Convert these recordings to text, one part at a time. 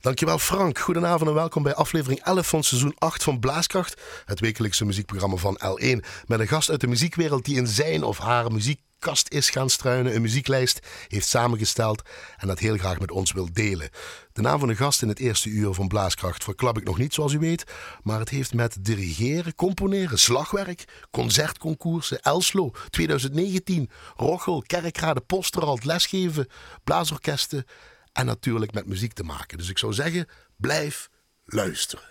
Dankjewel Frank. Goedenavond en welkom bij aflevering 11 van seizoen 8 van Blaaskracht. Het wekelijkse muziekprogramma van L1. Met een gast uit de muziekwereld die in zijn of haar muziekkast is gaan struinen, een muzieklijst heeft samengesteld en dat heel graag met ons wil delen. De naam van de gast in het eerste uur van Blaaskracht verklap ik nog niet zoals u weet, maar het heeft met dirigeren, componeren, slagwerk, concertconcoursen, Elslo 2019, Rochel, Kerkrade, Posterald, lesgeven, blaasorkesten en natuurlijk met muziek te maken. Dus ik zou zeggen, blijf luisteren.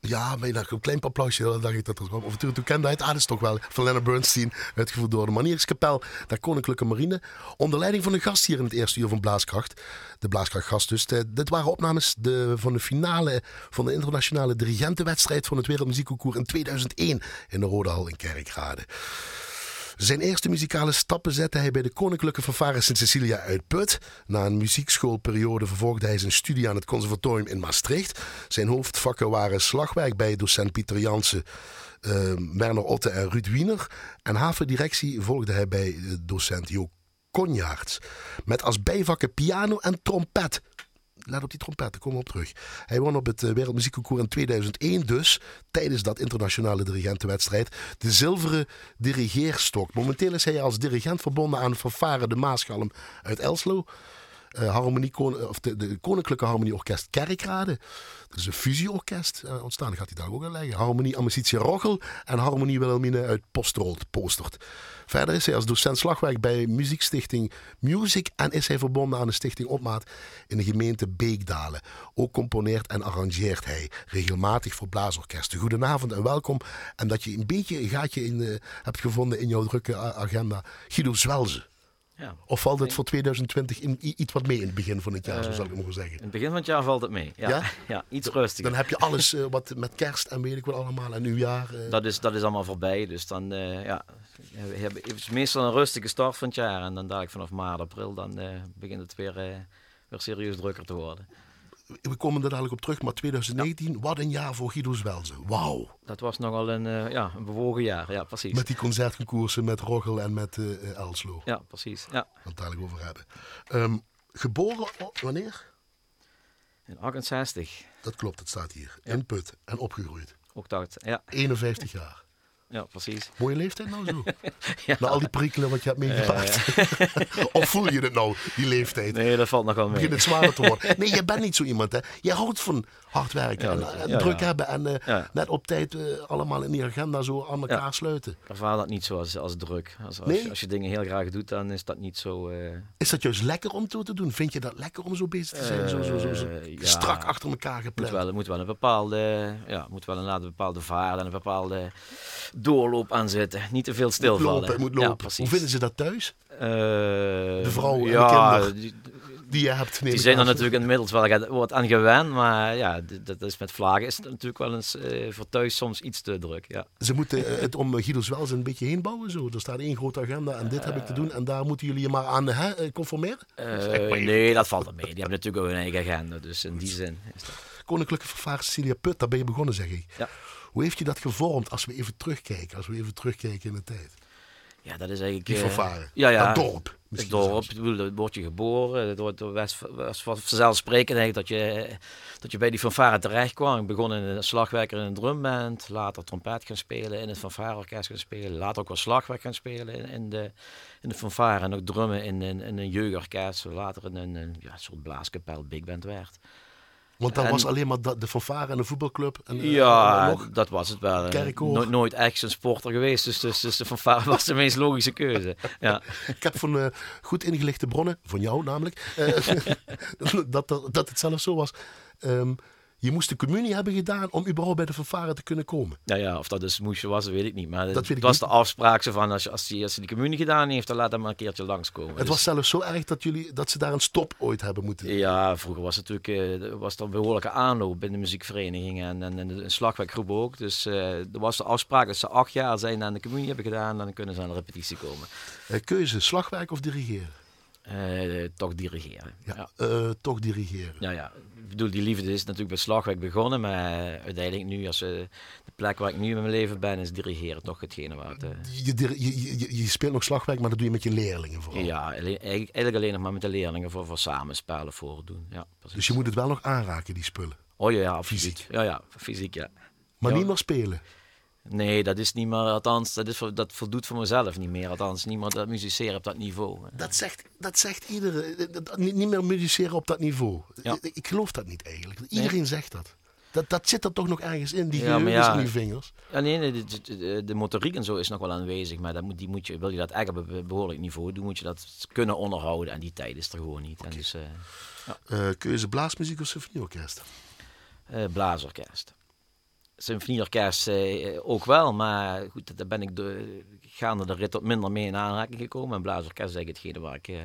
ja, een klein applausje. Dan dacht ik dat dat. Of toen, toen kende hij het ah, toch wel van Leonard Bernstein. Uitgevoerd door de Manierskapel der Koninklijke Marine. Onder leiding van een gast hier in het eerste uur van Blaaskracht. De Blaaskrachtgast dus. Eh, dit waren opnames de, van de finale van de internationale dirigentenwedstrijd van het Wereldmuziekconcours in 2001 in de Rode Hal in Kerkrade. Zijn eerste muzikale stappen zette hij bij de Koninklijke Fanfare Sint Cecilia uit Put. Na een muziekschoolperiode vervolgde hij zijn studie aan het conservatorium in Maastricht. Zijn hoofdvakken waren slagwerk bij docent Pieter Jansen, uh, Werner Otte en Ruud Wiener. En havendirectie volgde hij bij docent Jo Konjaerts. Met als bijvakken piano en trompet let op die trompet, daar komen we op terug. Hij won op het eh, Wereldmuziekconcours in 2001 dus, tijdens dat internationale dirigentenwedstrijd, de zilveren dirigeerstok. Momenteel is hij als dirigent verbonden aan Fanfare de Maasgalm uit Elslo. Uh, harmonie, of de, Koninklijke Harmonieorkest Kerkrade. Dat is een fusieorkest uh, ontstaan, gaat hij daar ook aan leggen. Harmonie Amicitia Roggel en Harmonie Wilhelmine uit Postrold, Postert. Verder is hij als docent slagwerk bij muziekstichting Music en is hij verbonden aan de stichting Opmaat in de gemeente Beekdalen. Ook componeert en arrangeert hij regelmatig voor blaasorkesten. Goedenavond en welkom. En dat je een beetje een gaatje in, hebt gevonden in jouw drukke agenda. Guido Zwelze. Ja. Of valt het voor 2020 in, iets wat mee in het begin van het jaar, uh, zo zou ik mogen zeggen? In het begin van het jaar valt het mee, ja. Ja, iets rustiger. Dan heb je alles uh, wat met kerst en weet ik wel allemaal en nieuwjaar. Uh... Dat, is, dat is allemaal voorbij, dus dan ja, we hebben meestal een rustige start van het jaar. En dan dadelijk vanaf maart, april, dan begint het weer, weer serieus drukker te worden we komen er dadelijk op terug, maar 2019, wat een jaar voor Guido Zwelze. Wauw. Dat was nogal een, uh, ja, een bewogen jaar, ja, precies. Met die concertconcoursen met Roggel en met uh, Elslo. Ja, precies. Ja. We het dadelijk over hebben. Um, geboren wanneer? In 68. Dat klopt, het staat hier. In Put en opgegroeid. Ook dat, ja. 51 jaar. Ja, precies. Mooie leeftijd nou zo? ja. Na al die prikkelen wat je hebt meegemaakt. Uh, of voel je het nou, die leeftijd? Nee, dat valt nog wel mee. Begint het zwaarder te worden. Nee, je bent niet zo iemand, hè. Je houdt van hard werken en, en druk hebben. En uh, net op tijd uh, allemaal in die agenda zo aan elkaar sluiten. Ik ervaar dat niet zo als, als druk. Als, als, nee? als, je dingen heel graag doet, dan is dat niet zo... Is dat juist lekker om toe te doen? Vind je dat lekker om zo bezig te zijn? zo, zo, zo, zo strak achter elkaar gepland? Moet wel, moet wel een bepaalde... Ja, moet wel een bepaalde vaart en een bepaalde doorloop aan zitten. Niet te veel stilvallen. Moet lopen, moet lopen. Ja, Hoe vinden ze dat thuis? De vrouw en de kinderen die, je hebt. Die zijn er natuurlijk inmiddels wel wat aan gewend. Maar ja, dat is met vlagen is het natuurlijk wel eens uh, voor thuis soms iets te druk. Ja. Ze moeten het om Guido's wel een beetje heen bouwen. Zo. Er staat één grote agenda en dit heb ik te doen. En daar moeten jullie je maar aan hè, conformeren? Nee, dat valt er mee. Die hebben natuurlijk ook een eigen agenda. Dus in die zin is dat... Koninklijke Vervaar Cecilia Put, daar ben je begonnen zeg ik. Ja. Hoe heeft je dat gevormd als we even terugkijken? Als we even terugkijken in de tijd. Ja, dat is eigenlijk... Die fanfare. ja, ja. Dat dorp. Het dorp, dan word je geboren. Het wordt vanzelfsprekend eigenlijk dat je, dat je bij die fanfare terecht kwam. Ik begon in een slagwerker in een drumband. Later trompet gaan spelen in het fanfareorkest gaan spelen. Later ook wel slagwerk gaan spelen in, in, de, in de fanfare. En ook drummen in, in, in een jeugdorkest. Later in een, een ja, soort blaaskapel, big band werd. Want dat was alleen maar de fanfare en de voetbalclub. En, eh, ja, dat was het wel. No nooit echt een sporter geweest. Dus, dus, dus de fanfare was de meest logische keuze. Ja. Ik heb van uh, goed ingelichte bronnen, van jou namelijk, uh, dat, dat, dat het zelfs zo was. Um, je moest de communie hebben gedaan om überhaupt bij de fanfare te kunnen komen. Ja, ja of dat dus moest was, weet ik niet. Maar dat het was de afspraak zo van, als, je, als, die, als die communie gedaan heeft, dan laat hem maar een keertje langskomen. Het was dus- zelfs zo erg dat, jullie, dat ze daar een stop ooit hebben moeten Ja, vroeger was het natuurlijk uh, was er een behoorlijke aanloop binnen de muziekverenigingen en, en, en een slagwerkgroep ook. Dus uh, er was de afspraak dat ze acht jaar zijn aan de communie hebben gedaan, dan kunnen ze aan de repetitie komen. Uh, keuze, slagwerk of dirigeren? Uh, toch dirigeren. Ja, ja. Uh, toch dirigeren. Ja, ja. Ik bedoel, die liefde is natuurlijk bij slagwerk begonnen, maar uiteindelijk nu, als de plek waar ik nu in mijn leven ben, is dirigeren toch hetgene wat... Je, je, je, je, speelt nog slagwerk, maar dat doe je met je leerlingen vooral? Ja, eigenlijk alleen nog maar met de leerlingen voor, voor samenspelen doen. Ja, dus je moet het wel nog aanraken, die spullen? Oh ja, ja fysiek. Ja, ja, fysiek, ja. Maar ja. niet meer spelen? Nee, dat is niet meer, althans, dat, is, dat voldoet voor mezelf niet meer. Althans, niemand dat musiceren op dat niveau. Dat zegt, dat zegt iedereen. Niet, niet meer musiceren op dat niveau. Ja. Ik geloof dat niet eigenlijk. Iedereen nee. zegt dat. Dat, dat zit er toch nog ergens in, die ja, ja, die vingers. Ja, nee, nee de, de, de, motoriek en zo is nog wel aanwezig. Maar dat moet, die moet je, wil je dat echt op een behoorlijk niveau doen, moet je dat kunnen onderhouden. En die tijd is er gewoon niet. Okay. En dus, uh, ja. uh, keuze blaasmuziek of symfonieorkest? Uh, blaasorkest. Symfonieorkest uh, ook wel, maar goed, daar ben ik de, gaande de rit wat minder mee in aanraking gekomen. En blaasorkest is eigenlijk hetgene waar ik uh,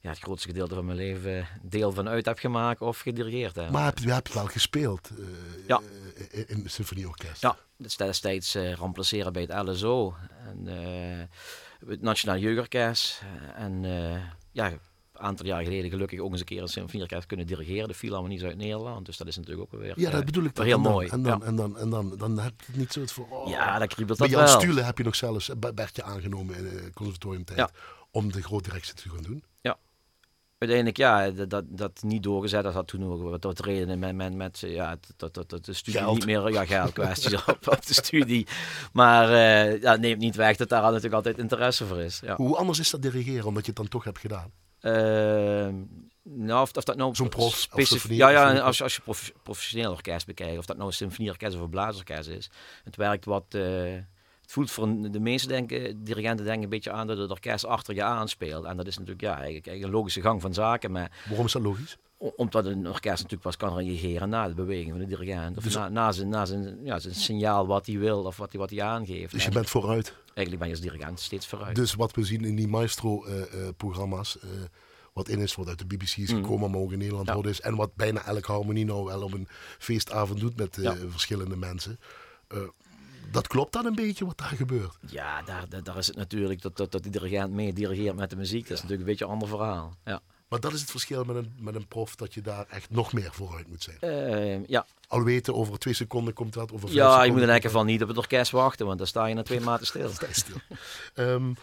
ja, het grootste gedeelte van mijn leven deel van uit heb gemaakt of gedirigeerd heb. Maar heb je, heb je wel gespeeld uh, ja. in, in het symfonieorkest? Ja, dus destijds remplaceren bij het LSO en het Nationaal Jeugdorkest. En ja, aantal jaar geleden gelukkig ook eens een keer een symfonieorkest kunnen dirigeren. De Philharmonie uit Nederland. Dus dat is natuurlijk ook weer Ja, dat bedoel ik. Heel dan, mooi. En dan, en, dan, en dan, dan heb je het niet zo het voor... Oh. Ja, dat kriebelt dat wel. Jan Stule heb je nog zelfs Bertje aangenomen in de conservatoriumtijd. Ja. Om de grote directie te gaan doen. Ja. Uiteindelijk, ja, dat, dat, dat niet doorgezet. Dat had toen ook wat, redenen met, met, met ja, dat, dat, dat de studie Geld. niet meer... Ja, geld kwesties op, op de studie. Maar uh, ja, neemt niet weg dat daar natuurlijk altijd interesse voor is. Ja. Hoe anders is dat dirigeren, omdat je het dan toch hebt gedaan? Uh, nou, of, of dat nou Zo'n prof, specifiek. Ja, ja, als, als je prof, professioneel orkest bekijkt, of dat nou een symfonieorkest of een blaasorkest is. Het werkt wat. Uh, het voelt voor de meeste denken, dirigenten denken een beetje aan dat het orkest achter je aanspeelt. En dat is natuurlijk ja, eigenlijk, eigenlijk een logische gang van zaken. Maar Waarom is dat logisch? Omdat een orkest natuurlijk pas kan reageren na de beweging van de dirigent. Of dus, na, na, zijn, na zijn, ja, zijn signaal wat hij wil of wat hij, wat hij aangeeft. Dus je bent vooruit? Eigenlijk ben je als dirigent steeds vooruit. Dus wat we zien in die maestro-programma's... Uh, uh, wat in is, wat uit de BBC is gekomen, maar ook in Nederland ja. is. En wat bijna elke harmonie nou wel op een feestavond doet met uh, ja. verschillende mensen. Uh, dat klopt dan een beetje wat daar gebeurt. Ja, daar, daar, is het natuurlijk dat, dat, dat de dirigent mee dirigeert met de muziek. Dat is natuurlijk een beetje een ander verhaal. Ja. Maar dat is het verschil met een, met een prof, dat je daar echt nog meer vooruit moet zijn. Uh, ja. Al weten, over twee seconden komt dat, over vijf Ja, je moet in elk geval niet op het orkest wachten, want dan sta je na twee maanden stil. sta je stil. um,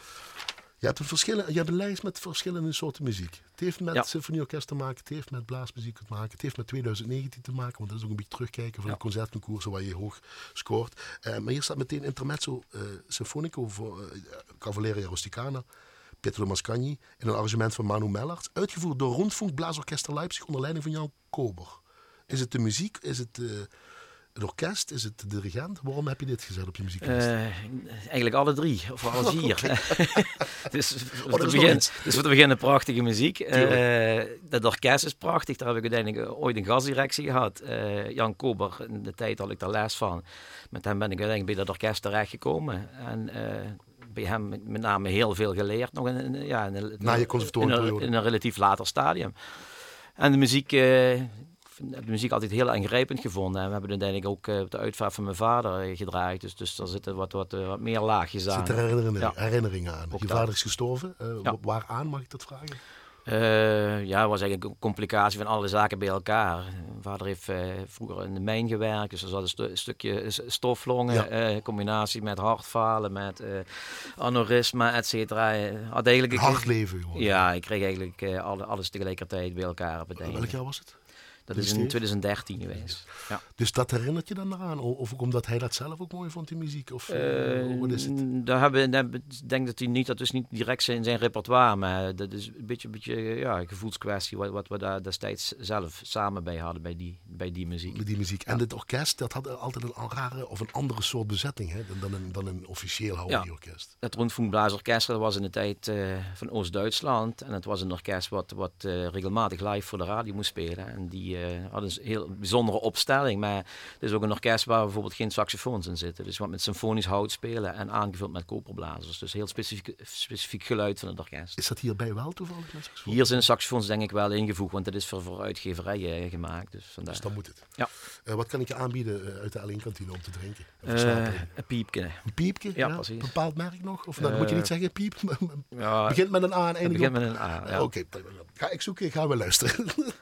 je, hebt een verschillen, je hebt een lijst met verschillende soorten muziek. Het heeft met ja. symfonieorkest te maken, het heeft met blaasmuziek te maken, het heeft met 2019 te maken, want dat is ook een beetje terugkijken van ja. de concertconcours waar je hoog scoort. Uh, maar hier staat meteen Intermezzo uh, Sinfonico voor uh, Cavalleria Rusticana. Pietro Mascagni in een arrangement van Manu Mellarts, uitgevoerd door Rundfunk Blaasorkester Leipzig onder leiding van Jan Kober. Is het de muziek? Is het uh, het orkest? Is het de dirigent? Waarom heb je dit gezet op je muzieklijst? Uh, eigenlijk alle drie, of alle vier. dus, voor oh, begin, dus voor te beginnen prachtige muziek. Uh, het orkest is prachtig. Daar heb ik uiteindelijk ooit een gastdirectie gehad. Uh, Jan Kober, in de tijd had ik daar les van. Met hem ben ik uiteindelijk bij dat orkest terechtgekomen. En bij hem met name heel veel geleerd. Nog in, in ja, in, in, Na je conservatoriumperiode? In, in, een relatief later stadium. En de muziek, uh, de muziek altijd heel aangrijpend gevonden. En we hebben uiteindelijk ook uh, de uitvaart van mijn vader uh, gedraaid. Dus, dus er zitten wat, wat, wat meer laagjes aan. Herinneringen, ja. herinneringen aan. Ook je vader is gestorven. Ja. Waaraan mag ik dat vragen? Uh, ja, het was eigenlijk een complicatie van alle zaken bij elkaar. Mijn vader heeft uh, vroeger in de mijn gewerkt, dus er zat een, stu een stukje stoflongen, ja. uh, combinatie met hartfalen, met aneurysma, et cetera. Had eigenlijk hard leven gewoon. Ja, ik kreeg eigenlijk alle, alles tegelijkertijd bij elkaar op het. Welk jaar was het? Dat is in 2013 geweest. Ja. Dus dat herinnert je dan eraan? Of ook omdat hij dat zelf ook mooi vond, die muziek? Of uh, wat is het? Daar hebben, ik denk dat hij niet, dat is niet direct in zijn repertoire, maar dat is een beetje, een beetje ja, een gevoelskwestie wat, wat we daar destijds zelf samen bij hadden bij die, bij die muziek. Bij die muziek. En het orkest, dat had altijd een rare of een andere soort bezetting hè, dan, een, dan een officieel harmonieorkest. Ja. Het Rundfunkblaasorkest was in de tijd uh, van Oost-Duitsland en het was een orkest wat, wat uh, regelmatig live voor de radio moest spelen. En die uh, hadden een heel bijzondere opstelling. Maar het is ook een orkest waar bijvoorbeeld geen saxofoons in zitten. Dus wat met symfonisch hout spelen en aangevuld met koperblazers. Dus heel specifiek, specifiek geluid van het orkest. Is dat hierbij wel toevallig? Hier zijn de saxofoons denk ik wel ingevoegd, want dat is voor, voor uitgeverijen gemaakt. Dus, vandaar. dus dan moet het. Ja. Uh, wat kan ik je aanbieden uit de L1-kantine om te drinken? Een piepje. Een piepje? Ja, ja, precies. Een bepaald merk nog? Of dan moet je niet zeggen piep? ja, begint met een A en eindigt begint met een A, ja. Oké, okay, ga ik zoeken, gaan we luisteren.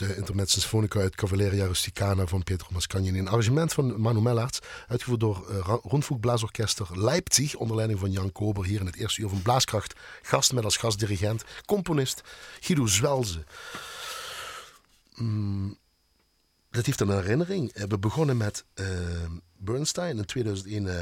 het uh, Intermezzo Sinfonica uit Cavalleria Rusticana van Pietro Mascagni. Een arrangement van Manu Mellarts, uitgevoerd door uh, Leipzig, onder leiding van Jan Kober, hier in het eerste uur van Blaaskracht. Gast met als gastdirigent, componist Guido Zwelze. Mm, dat heeft een herinnering. Eh, we begonnen met Bernstein. In 2001 uh,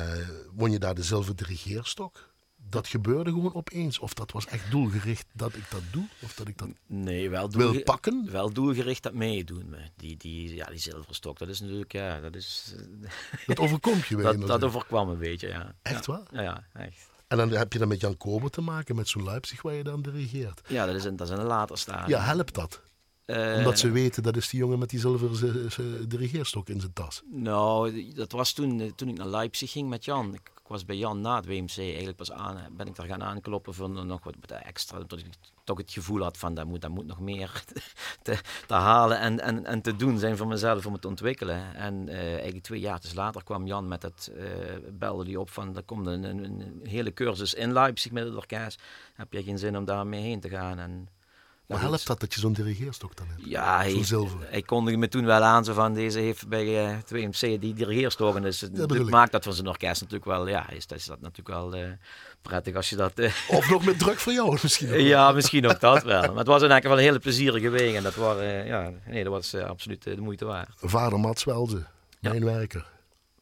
won je daar de zilveren dirigeerstok dat gebeurde gewoon opeens? Of dat was echt doelgericht dat ik dat doe? Of dat ik dat nee, wel wil pakken? Wel doelgericht dat meedoen. Die, die, ja, die zilverstok, dat is natuurlijk, ja, dat is... Dat overkomt je Dat, dat overkwam een beetje, ja. Echt ja. waar? Ja, ja, echt. En dan heb je dan met Jan Kober te maken, met zo'n Leipzig waar je dan dirigeert. Ja, dat is een, dat is een later stadium. Ja, helpt dat? Uh, Omdat ze weten, dat is die jongen met die zilveren dirigeerstok in zijn tas. Nou, dat was toen, toen ik naar Leipzig ging met Jan. Ik was bij Jan na het WMC eigenlijk pas aan, ben ik daar gaan aankloppen voor nog wat extra, dat ik toch het gevoel had van dat moet, dat moet nog meer te, te halen en, en, en te doen zijn voor mezelf om het te ontwikkelen. En uh, eigenlijk twee jaar later kwam Jan met het, uh, belde die op van er komt een, een, een, hele cursus in Leipzig met het orkest. Heb je geen zin om daar mee heen te gaan? En, maar helpt dat dat je zo'n dirigeerstok dan hebt? Ja, hij, hij kondigde me toen wel aan zo van deze heeft bij uh, 2MC die dirigeerstokken. Dus het ja, maakt dat voor zijn orkest natuurlijk wel, ja, is, is dat natuurlijk wel uh, prettig als je dat... Uh, of nog met druk voor jou misschien. ja, misschien ook dat wel. Maar het was eigenlijk wel een hele plezierige week en dat, waren, ja, nee, dat was absoluut de moeite waard. Vader Mats Welze, mijn ja. werker.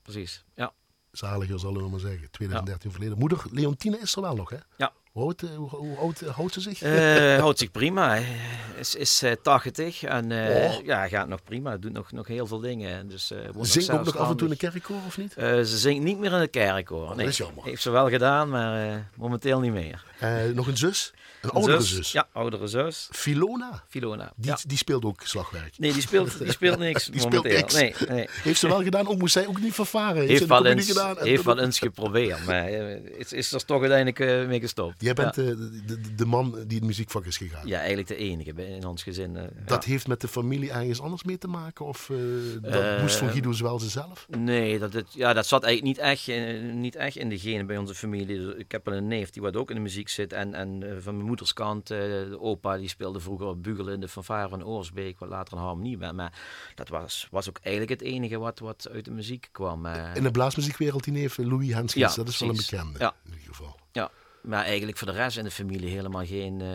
Precies, ja. Zaliger zullen we maar zeggen, 2013 ja. verleden. Moeder Leontine is er wel nog hè? Ja, hoe oud, hoe, hoe oud houdt ze zich? Uh, houdt zich prima. Is, is uh, 80 en uh, oh. ja, gaat nog prima. Doet nog, nog heel veel dingen. Dus, zingt ook nog af en toe in de kerkkoor of niet? ze zingt niet meer in de kerkkoor. Nee. Dat is jammer. Heeft ze wel gedaan, maar momenteel niet meer. Nog een zus? Een oudere zus, zus? Ja, oudere zus. Filona? Filona, Die, ja. die speelt ook slagwerk? Nee, die speelt, die speelt niks die momenteel. Speelt niks. Nee, nee. Heeft ze wel gedaan? Ook moest zij ook niet vervaren? Heeft, heeft wel eens, gedaan? Heeft wel eens geprobeerd, maar is, is er toch uiteindelijk mee gestopt. Jij bent ja. de, de, de, man die het muziekvak is gegaan? Ja, eigenlijk de enige in ons gezin. Uh, dat ja. heeft met de familie ergens anders mee te maken? Of uh, dat uh, moest van Guido Zwelze zelf? Nee, dat, het, ja, dat zat eigenlijk niet echt, niet echt in de genen bij onze familie. Ik heb wel een neef die wat ook in de muziek zit. En, en van mijn moeders kant, de opa die speelde vroeger bugelen in de fanfare van Oorsbeek, wat later een harmonie werd. Maar dat was, was ook eigenlijk het enige wat, wat uit de muziek kwam. In de blaasmuziekwereld die neef Louis Henskens, ja, dat is wel een bekende ja. in ieder geval. Ja, maar eigenlijk voor de rest in de familie helemaal geen... Uh,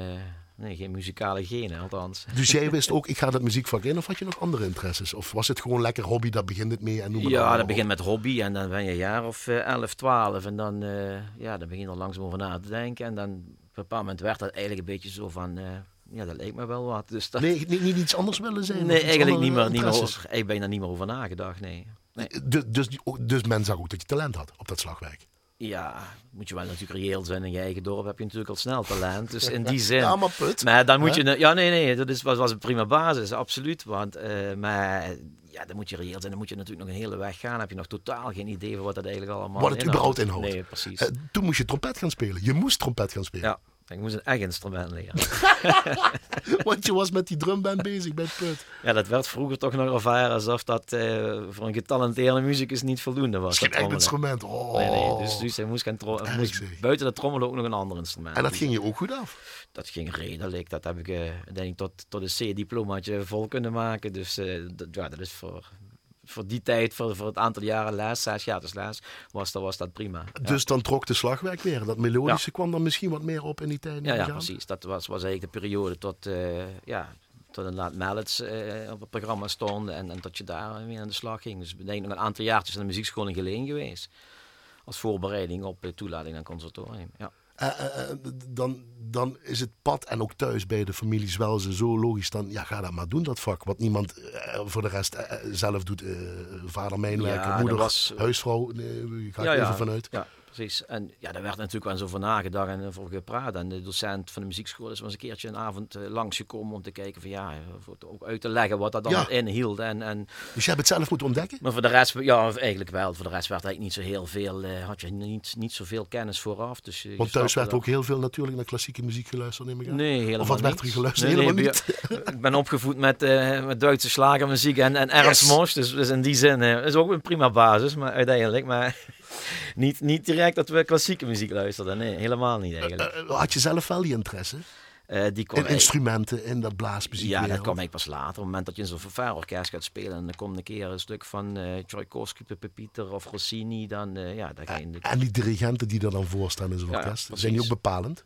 Nee, geen muzikale genen, althans. Dus jij wist ook, ik ga dat muziekvak in, of had je nog andere interesses? Of was het gewoon lekker hobby, daar begint het mee? En noem ja, dat begint met hobby en dan ben je een jaar of uh, 11, 12 en dan, uh, ja, dan begin je er langzaam over na te denken. En dan op een bepaald moment werd dat eigenlijk een beetje zo van, uh, ja, dat lijkt me wel wat. Dus dat... Nee, niet, niet iets anders willen zijn? Nee, eigenlijk niet meer, niet meer ik ben daar niet meer over nagedacht, nee. nee. Dus, dus, dus men zag ook dat je talent had op dat slagwerk? Ja, moet je wel natuurlijk reëel zijn. In je eigen dorp heb je natuurlijk al snel talent. Dus in die zin. Ja, maar put. Maar dan moet je. Ja, nee, nee. Dat is, was, was een prima basis, absoluut. Want, uh, maar ja, dan moet je reëel zijn. Dan moet je natuurlijk nog een hele weg gaan. Dan heb je nog totaal geen idee van wat dat eigenlijk allemaal Wat het inhoudt. überhaupt inhoudt. Nee, precies. Uh, toen moest je trompet gaan spelen. Je moest trompet gaan spelen. Ja. Ik moest een echt instrument leren. Want je was met die drumband bezig bij het put. Ja, dat werd vroeger toch nog ervaren alsof dat uh, voor een getalenteerde muzikus niet voldoende was. Geen echt instrument. Oh. Nee, nee. Dus, dus hij moest, gaan moest buiten de trommel ook nog een ander instrument. En dat ging je ook goed af? Dat ging redelijk. Dat heb ik uh, denk ik tot, tot een C-diplomaatje vol kunnen maken. Dus uh, dat, ja, dat is voor voor die tijd, voor, voor het aantal jaren les, zes jaar dus les, was, dat, was dat prima. Dus ja. dan trok de slagwerk weer. Dat melodische ja. kwam dan misschien wat meer op in die tijd? Ja, ja precies. Dat was, was eigenlijk de periode tot, uh, ja, tot een laat Mallets uh, op het programma stond en, en dat je daar weer aan de slag ging. Dus ik denk nog een aantal jaartjes in de muziekschool in Geleen geweest. Als voorbereiding op uh, toelating naar conservatorium. Ja. Uh, uh, dan, dan is het pad en ook thuis bij de families wel zo logisch. Dan ja, ga dat maar doen, dat vak. Wat niemand uh, voor de rest zelf doet. vader mijnwerker, ja, moeder, was, huisvrouw. ga ik ja, even vanuit. Ja, precies. En ja, daar werd natuurlijk wel zo over nagedacht en over gepraat. En de docent van de muziekschool is wel eens een keertje een avond langsgekomen om te kijken van ja, voor ook uit te leggen wat dat dan Ja. inhield. En, en, Dus je hebt het zelf moeten ontdekken? maar voor de rest, ja, eigenlijk wel. Voor de rest werd eigenlijk niet zo heel veel, eh, had je niet, niet zoveel kennis vooraf. Dus, je- je Want thuis werd ook heel veel natuurlijk naar klassieke muziek geluisterd, neem ik aan. Nee, helemaal Of wat werd er geluisterd? Nee, Helemaal nee, niet. Ik ben opgevoed met, eh, met Duitse slagermuziek en, en Ernst Yes. Mosch. Dus, dus in die zin eh, is ook een prima basis, maar uiteindelijk. Maar niet, niet direct dat we klassieke muziek luisterden. Nee, helemaal niet eigenlijk. Eh, had je zelf wel die interesse? Uh, die in instrumenten in dat blaasmuziek. Ja, dat kwam ik pas later. Op het moment dat je in zo'n fanfareorkest gaat spelen en dan komt een keer een stuk van uh, Tchaikovsky, Pepe Pieter of Rossini, dan uh, ja, daar ga je de... En die dirigenten die er dan voor staan in zo'n ja, orkest, zijn die ook bepalend?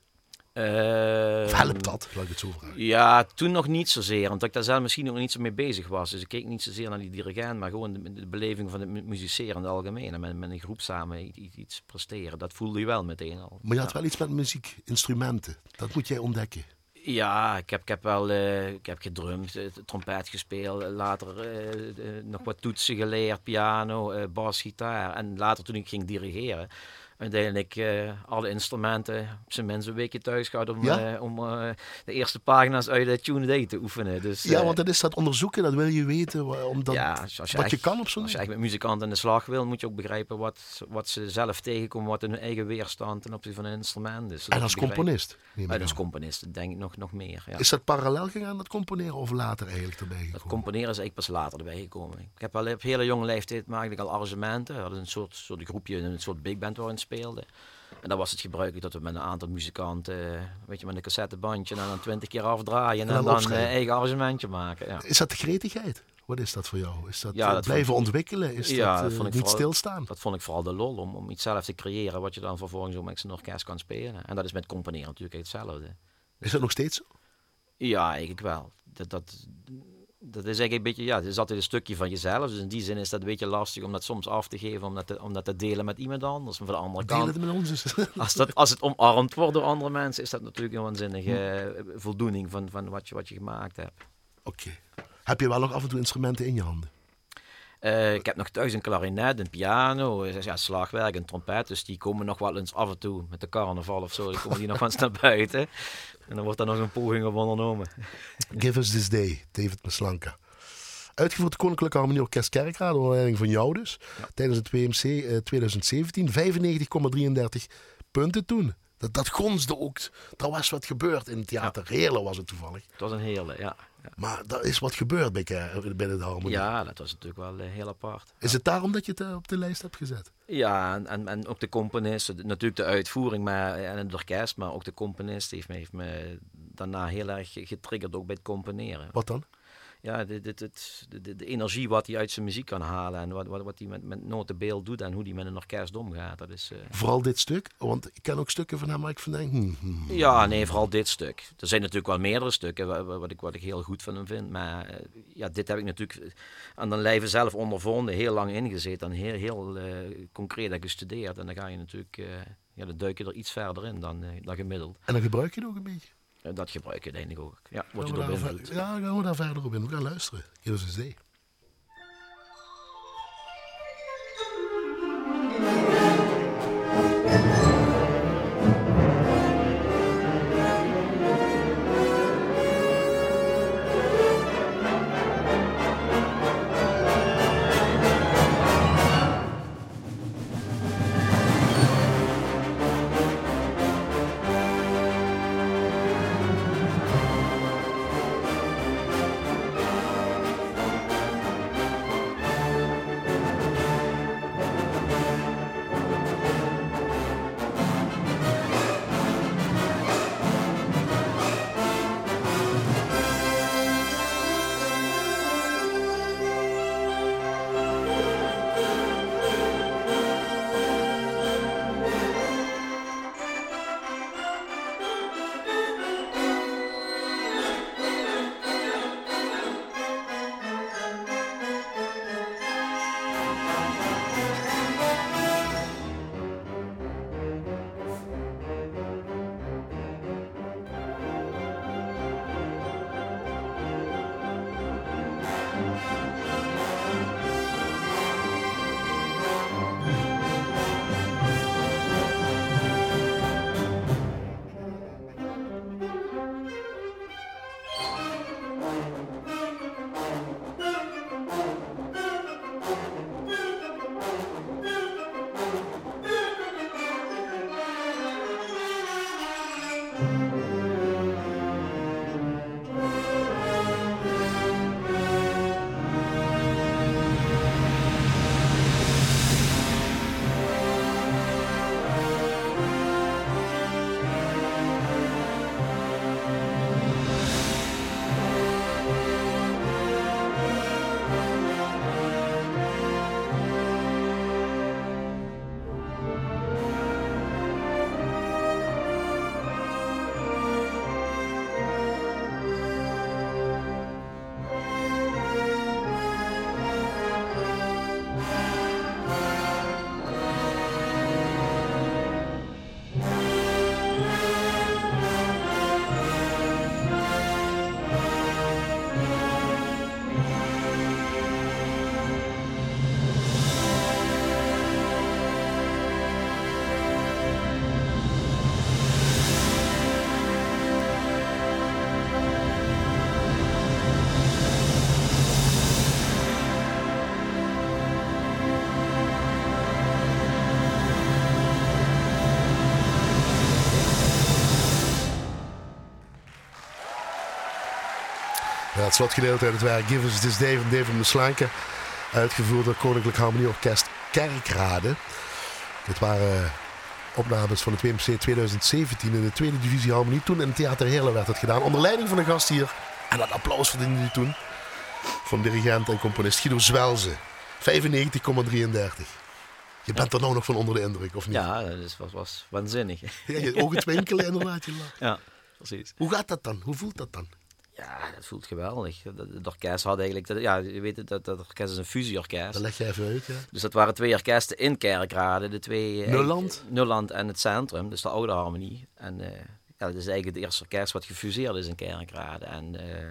Uh, of helpt dat, laat ik het zo vragen? Ja, toen nog niet zozeer. Want ik daar zelf misschien nog niet zo mee bezig was. Dus ik keek niet zozeer naar die dirigent, maar gewoon de, de beleving van het musiceren in het algemeen. En met, met een groep samen iets, iets, presteren. Dat voelde je wel meteen al. Maar je had wel iets met muziek, instrumenten. Dat moet jij ontdekken. Ja, ik heb, ik heb wel uh, ik heb gedrumd, uh, trompet gespeeld, later uh, nog wat toetsen geleerd, piano, bas, gitaar. En later toen ik ging dirigeren, uiteindelijk uh, alle instrumenten op zijn mensen een weekje thuis gehad om, ja? uh, om uh, de eerste pagina's uit de Tune Day te oefenen. Dus, ja, want dat is dat onderzoeken, dat wil je weten, omdat, ja, als je wat je kan op zo'n Als je met muzikanten aan de slag wil, moet je ook begrijpen wat, wat ze zelf tegenkomen, wat hun eigen weerstand ten opzichte van een instrument is. En als componist? En als componist, denk ik nog, nog meer. Ja. Is dat parallel gegaan, dat componeren, of later eigenlijk erbij gekomen? Dat componeren is eigenlijk pas later erbij gekomen. Ik heb al op hele jonge leeftijd maakte ik al arrangementen. We hadden een soort, soort groepje, een soort big band waarin speelde. En dan was het gebruikelijk dat we met een aantal muzikanten, weet je, met een cassettebandje en dan twintig keer afdraaien en, en dan, een eigen arrangementje maken. Ja. Is dat de gretigheid? Wat is dat voor jou? Is dat, ja, dat blijven ontwikkelen? Is ja, dat, uh, niet vooral, stilstaan? Dat vond ik vooral de lol, om, om iets zelf te creëren wat je dan vervolgens ook met zijn orkest kan spelen. En dat is met componeren natuurlijk hetzelfde. Is dat nog steeds zo? Ja, eigenlijk wel. Dat, dat, dat is eigenlijk een beetje, ja, het is altijd een stukje van jezelf. Dus in die zin is dat een beetje lastig om dat soms af te geven, om dat te, om dat te delen met iemand anders. Maar van de andere Deel kant. het met ons. Dus. als, dat, als het omarmd wordt door andere mensen, is dat natuurlijk een waanzinnige hm. voldoening van, van wat, je, wat je gemaakt hebt. Oké. Heb je wel nog af en toe instrumenten in je handen? Uh, ik heb nog thuis een klarinet, een piano, ja, slagwerk, een trompet. Dus die komen nog wel eens af en toe met de carnaval of zo. Die komen die nog eens naar buiten. En dan wordt daar nog een poging op ondernomen. Give us this day, David Maslanka. Uitgevoerd Koninklijke Harmonie Orkest Kerkraad, onder leiding van jou dus. Tijdens het WMC uh, 2017. 95,33 punten toen. Dat, dat gonsde ook. Er was wat gebeurd in het theater. Ja. Heerlen was het toevallig. Het was een hele, ja. ja. Maar er is wat gebeurd bij, bij de harmonie. Ja, dat was natuurlijk wel uh, heel apart. Is het daarom dat je het uh, op de lijst hebt gezet? Ja, en, en, en ook de componist, natuurlijk de uitvoering maar, en het orkest, maar ook de componist heeft me, heeft me daarna heel erg getriggerd ook bij het componeren. Wat dan? Ja, de, de, de, de, de, energie wat hij uit zijn muziek kan halen en wat, wat, wat hij met, met notenbeeld doet en hoe hij met een orkest omgaat. Dat is, uh... Vooral dit stuk? Want ik ken ook stukken van hem waar ik van denk... Hmm, hmm, hmm. Ja, nee, vooral dit stuk. Er zijn natuurlijk wel meerdere stukken wat, wat ik, wat ik heel goed van hem vind. Maar uh, ja, dit heb ik natuurlijk aan de lijve zelf ondervonden, heel lang ingezeten en heel, heel uh, concreet gestudeerd. En dan ga je natuurlijk, ja, dan duik je er iets verder in dan, dan gemiddeld. En dan gebruik je het ook een beetje? Dat gebruik je denk ik ook. Ja, word je door Ja, gaan we daar verder op in. We gaan luisteren. Een het slotgedeelte uit het werk Give Us This Day van David Meslanke. Uitgevoerd door Koninklijk Harmonieorkest Kerkrade. Dit waren opnames van het WMC 2017 in de tweede divisie harmonie. Toen in Theater Heerlen werd het gedaan. Onder leiding van de gast hier. En dat applaus verdiende hij toen. Van dirigent en componist Guido Zwelze. 95,33. Je bent er nou nog van onder de indruk, of niet? Ja, dat was, was waanzinnig. Ja, je ogen twinkelen inderdaad. Je. Ja, precies. Hoe gaat dat dan? Hoe voelt dat dan? Ja, dat voelt geweldig. Het orkest had eigenlijk, dat, ja, je weet het, dat, dat orkest is een fusieorkest. Dat leg je even uit, ja. Dus dat waren twee orkesten in Kerkrade, de twee... eh, Nulland? Nulland en het Centrum, dus de oude harmonie. En eh, ja, dat is eigenlijk het eerste orkest wat gefuseerd is in Kerkrade. En eh,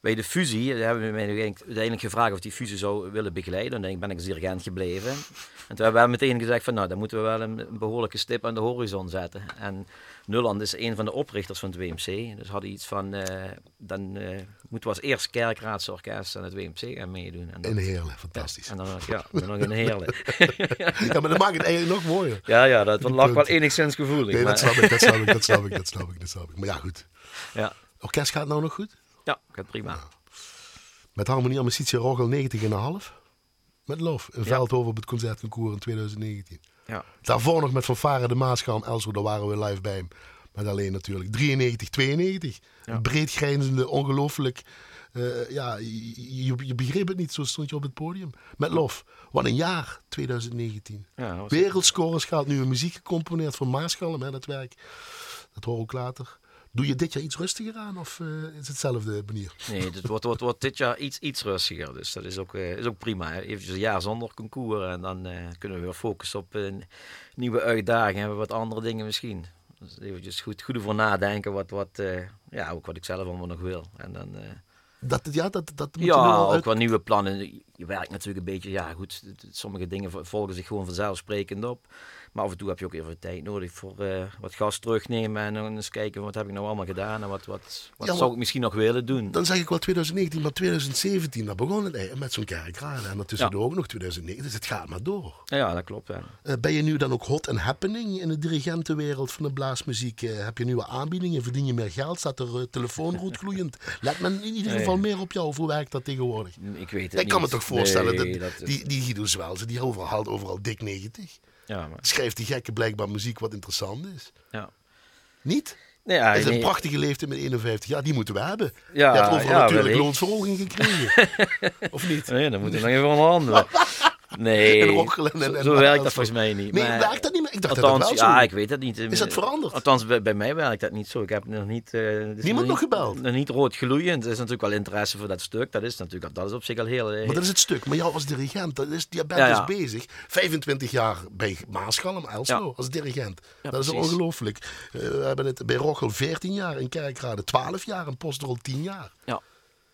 bij de fusie hebben we mij uiteindelijk- gevraagd of die fusie zou willen begeleiden. En dan ben ik als dirigent gebleven. En toen hebben we meteen gezegd van nou, dan moeten we wel een, een behoorlijke stip aan de horizon zetten. En Nulland is een van de oprichters van het WMC. Dus hadden iets van, eh, dan eh, moeten we als eerste kerkraadse orkest aan het WMC gaan meedoen. En dat- In Heerlen, fantastisch. en dan ja, dan nog een heerlijk. Ja, maar dat maakt het eigenlijk nog mooier. Ja, ja, dat lag wel enigszins gevoelig. Nee, maar- dat snap ik, dat snap ik, dat snap ik, dat snap ik, dat snap ik. Maar ja, goed. ja. Orkest gaat nou nog goed? ja, gaat prima. Met Harmonie Amicitia Rogel 90,5. Met Lof in Veldhoven op het Concertconcours in 2019. Ja. Daarvoor nog met Fanfare de Maaschaal en Elsro, daar waren we live bij hem. Met alleen natuurlijk 93, 92. Ja. Breed grijnzende, ongelooflijk. eh, ja, je, je, begreep het niet, zo stond je op het podium. Met Lof. Wat een jaar, 2019. Ja, Wereldscores gaat nu een muziek gecomponeerd voor Maaschalm, hè, dat werk. Dat hoor ik later. Doe je dit jaar iets rustiger aan of eh, is het hetzelfde manier? Nee, het wordt, wordt, wordt dit jaar iets, iets rustiger. Dus dat is ook, eh, is ook prima. Hè. Eventjes een jaar zonder concours. En dan eh, kunnen we weer focussen op nieuwe uitdagingen. Hebben we wat andere dingen misschien. Dus eventjes goed, goed over nadenken. Wat, wat, ja, ook wat ik zelf allemaal nog wil. En dan... Dat, ja, dat, dat moet Ja, ook uit- wel nieuwe plannen. Je werkt natuurlijk een beetje, ja goed, sommige dingen vo- volgen zich gewoon vanzelfsprekend op. Maar af en toe heb je ook even tijd nodig voor eh, wat gas terugnemen en dan eens kijken wat heb ik nou allemaal gedaan en wat, wat, wat Ja, zou ik misschien nog willen doen. Dan zeg ik wel 2019, maar 2017, daar begon het met zo'n kerkraden. En daartussendoor ook nog 2009, dus het gaat maar door. Ja, dat klopt. Ja. Eh, ben je nu dan ook hot and happening in de dirigentenwereld van de blaasmuziek? Eh, heb je nieuwe aanbiedingen? Verdien je meer geld? Staat er telefoonrood gloeiend? Let men in ieder Nee. geval meer op jou? Of hoe werkt dat tegenwoordig? Ik weet het Ik kan me niet. toch voorstellen, Nee, dat, die, die Guido Zwelze, die overal, overal dik 90. Ja, maar, die gekke blijkbaar muziek wat interessant is. ja. Niet? Nee, ja, is een nee. prachtige leeftijd met 51 jaar, die moeten we hebben. Ja, je hebt overal ja, natuurlijk loonsverhoging gekregen. of niet? Nee, dan moeten we nog even onderhandelen. Nee, En roggelen en- zo, en- zo en- werkt dat volgens mij niet. Nee, maar- werkt dat niet meer? Ik dacht Althans, dat dat wel ja, zo ik weet het niet. Is dat veranderd? Althans, bij, bij mij werkt dat niet zo. Ik heb nog niet... eh, het Niemand nog niet- gebeld? Nog niet rood gloeiend. Er is natuurlijk wel interesse voor dat stuk. Dat is natuurlijk dat is op zich al heel... eh, Maar dat is het stuk. Maar jou als dirigent, dat is, je bent Ja, dus ja. bezig. 25 jaar bij Maaschalm, Elslo, Ja. als dirigent. Ja, dat is precies. ongelooflijk. Eh, we hebben het bij Rochel 14 jaar, in Kerkrade 12 jaar, en Postrol 10 jaar. Ja,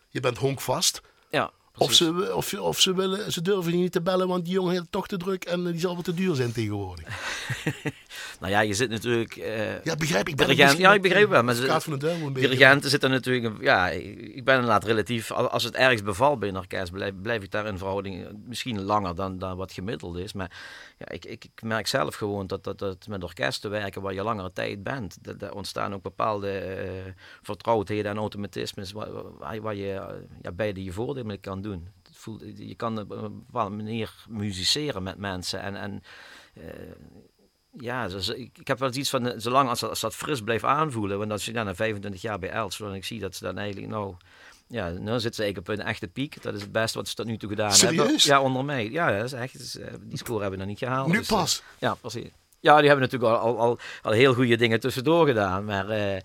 Je bent honkvast. ja. Of ze, of, of ze, willen, ze durven je niet te bellen, want die jongen heeft toch te druk en eh, die zal wel te duur zijn tegenwoordig. Nou ja, je zit natuurlijk... eh, Ja, begrijp ik. ben Dirigent, ja, ik begrijp wel. Maar advocaat ze, van de een dirigenten zitten natuurlijk... Ja, ik ben inderdaad relatief... al- Als het ergens bevalt bij een orkest, blijf, blijf ik daar in verhouding eh, misschien langer dan, dan wat gemiddeld is. Maar ja, ik, ik, ik merk zelf gewoon dat, dat, dat met orkesten werken waar je langere tijd bent, dat, ontstaan ook bepaalde vertrouwdheden en automatismes waar, waar, je ja, beide je voordeel mee kan doen. Het voelt, je kan op een bepaalde manier musiceren met mensen en... en eh, ja, dus ik, ik heb wel iets van, eh, zolang als, dat- als dat fris blijft aanvoelen, want als je dan na 25 jaar bij Els, en ik zie dat ze dan eigenlijk, nou, ja, nu zitten ze eigenlijk op een echte piek. Dat is het beste wat ze tot nu toe gedaan hebben. Serieus? Ja, onder mij. Ja, dat is echt, eh, die score hebben we nog niet gehaald. Nu dus, pas. ja, precies. Ja, die hebben natuurlijk al, al, al, heel goede dingen tussendoor gedaan, maar eh,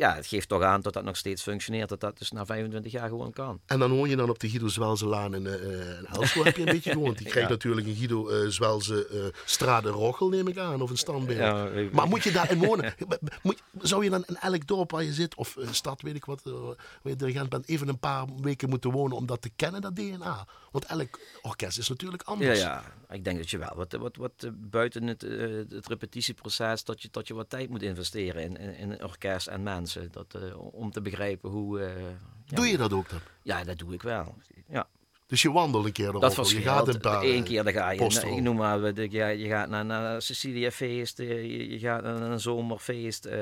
ja, het geeft toch aan dat dat nog steeds functioneert, dat dat dus na 25 jaar gewoon kan. En dan woon je dan op de Guido Zwelzelaan in, eh in Elslo heb je een beetje gewoond. Die krijgt Ja. natuurlijk een Guido eh Zwelze eh Strade Rochel, neem ik aan, of een standbeeld. Ja, Maar moet je daarin wonen? Moet, zou je dan in elk dorp waar je zit, of een stad, weet ik wat, eh, waar je dirigent bent, even een paar weken moeten wonen om dat te kennen, dat DNA? Want elk orkest is natuurlijk Ja, anders. ja, ik denk dat je wel wat, wat, wat eh, buiten het, eh, het repetitieproces, dat je, dat je wat tijd moet investeren in, in, in orkest en mensen. Dat, eh, om te begrijpen hoe... eh, ja, Doe je dat ook dan? Ja, dat doe ik wel. Ja, Dus je wandelt een keer Dat Je gaat een paar Eén keer dan ga je, ik noem maar, je, je gaat naar, naar Cecilia feest, je, je gaat naar een zomerfeest, uh,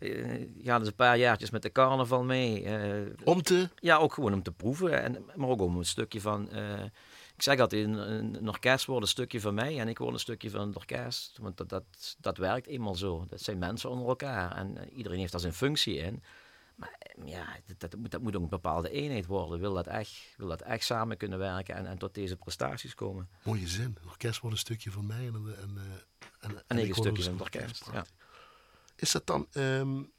je gaat eens een paar jaartjes met de carnaval mee. Uh, om te? Ja, ook gewoon om te proeven, en, maar ook om een stukje van... Uh, ik zeg altijd, een, een, orkest wordt een stukje van mij en ik word een stukje van het orkest. Want dat, dat, dat werkt eenmaal zo. Dat zijn mensen onder elkaar en iedereen heeft daar zijn functie in. Maar ja, dat, dat, moet, dat moet ook een bepaalde eenheid worden. Wil dat echt, wil dat echt samen kunnen werken en, en tot deze prestaties komen. Mooie zin. Een orkest wordt een stukje van mij en, en, en, en, en ik een stukje van het orkest. Ja. Is dat dan um,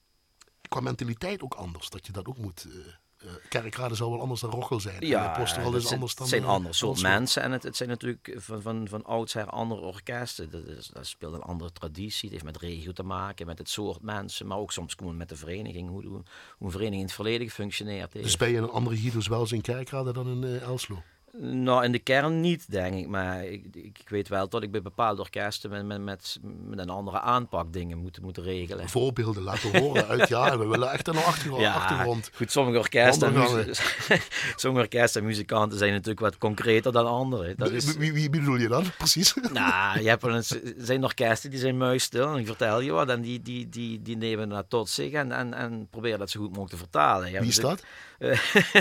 qua mentaliteit ook anders? Dat je dat ook moet... Uh, uh, kerkraden zal wel anders dan Rochel zijn. Ja, en de is anders dan... Het zijn andere soort mensen en het, het zijn natuurlijk van, van, van oudsher andere orkesten. Dat, is, dat speelt een andere traditie. Het heeft met regio te maken, met het soort mensen, maar ook soms gewoon met de vereniging, hoe, hoe, een vereniging in het verleden gefunctioneerd heeft. Dus ben je een andere Guido's wel eens in kerkraden dan in uh, Elslo? Nou, in de kern niet, denk ik. Maar ik, ik weet wel dat ik bij bepaalde orkesten met, met, met, met een andere aanpak dingen moet, moet regelen. Voorbeelden laten horen uit ja, we willen echt een achtergrond. Ja, achtergrond. Goed, sommige orkesten, sommige orkesten en muzikanten zijn natuurlijk wat concreter dan andere. Dat is... wie, wie, bedoel je dan, precies? Nou, je hebt wel eens, zijn orkesten die zijn muisstil en ik vertel je wat en die, die, die, die nemen dat tot zich en, en, en proberen dat zo goed mogelijk te vertalen. Wie is dat?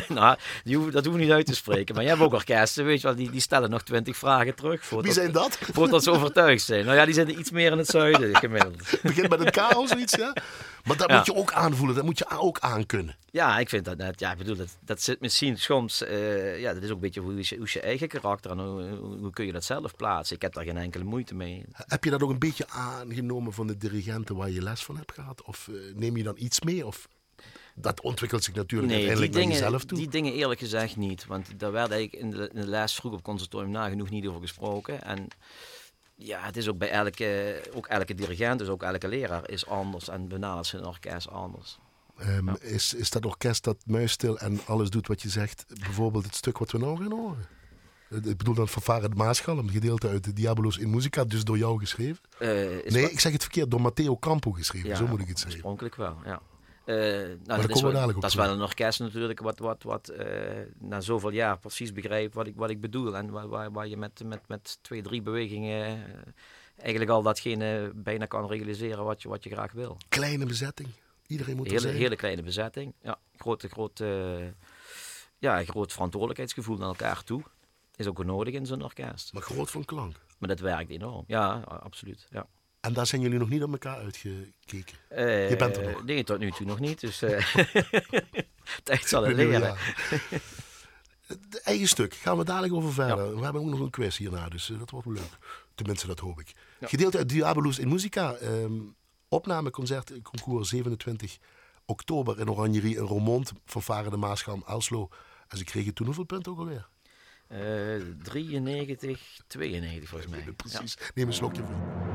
nou, die hoef, dat hoeven we niet uit te spreken. Maar je hebt ook orkesten, weet je wel, die, die stellen nog twintig vragen terug. Wie zijn dat? Voordat ze overtuigd zijn. Nou ja, die zijn iets meer in het zuiden gemiddeld. Begint met een K of zoiets, ja? Maar dat moet je ook aanvoelen, dat moet je ook aankunnen. Ja, ik vind dat net, ja, ik bedoel, dat, dat zit misschien soms, uh, ja, dat is ook een beetje hoe is je, hoe je eigen karakter en hoe, hoe, kun je dat zelf plaatsen. Ik heb daar geen enkele moeite mee. Heb je dat ook een beetje aangenomen van de dirigenten waar je les van hebt gehad? Of uh, neem je dan iets mee? Of dat ontwikkelt zich natuurlijk nee, uiteindelijk dingen, jezelf toe. Die dingen eerlijk gezegd niet. Want daar werd eigenlijk in de, in de les vroeg op conservatorium nagenoeg niet over gesproken. En ja, het is ook bij elke, ook elke dirigent, dus ook elke leraar is anders en benadert zijn orkest anders. Um, is, is dat orkest dat muisstil en alles doet wat je zegt, bijvoorbeeld het stuk wat we nou gaan horen? Ik bedoel dan Maaschal, een gedeelte uit de Diabolos in Musica, dus door jou geschreven? Uh, nee, ik zeg het verkeerd, door Matteo Campo geschreven, ja, zo moet ik het zeggen. Oorspronkelijk wel, ja. Uh, nou, dat, is wel, dat is wel een orkest natuurlijk, wat, wat, wat uh, na zoveel jaar precies begrijpt wat ik, wat ik bedoel. En waar, waar, waar je met, met, met twee, drie bewegingen uh, eigenlijk al datgene bijna kan realiseren wat je, wat je graag wil. Kleine bezetting, iedereen moet hele, zijn. Hele kleine bezetting, ja. Grote, grote, ja, groot verantwoordelijkheidsgevoel naar elkaar toe. Is ook nodig in zo'n orkest. Maar groot van klank. Maar dat werkt enorm, ja, absoluut, ja. En daar zijn jullie nog niet op elkaar uitgekeken? Uh, je bent er nog? Nee, tot nu toe nog niet. Dus uh, het zal het leren. Het eigen stuk, gaan we dadelijk over verder. We hebben ook nog een quiz hierna, dus uh, dat wordt leuk. Tenminste, dat hoop ik. Ja. Gedeelte uit Diabolus in Musica. Um, opnameconcert, concours 27 oktober in Oranjerie in Romont. Van Varen de Maascham, Elslo. En ze kregen toen hoeveel punten ook alweer? 93, 92 volgens mij. Precies. Neem een slokje van.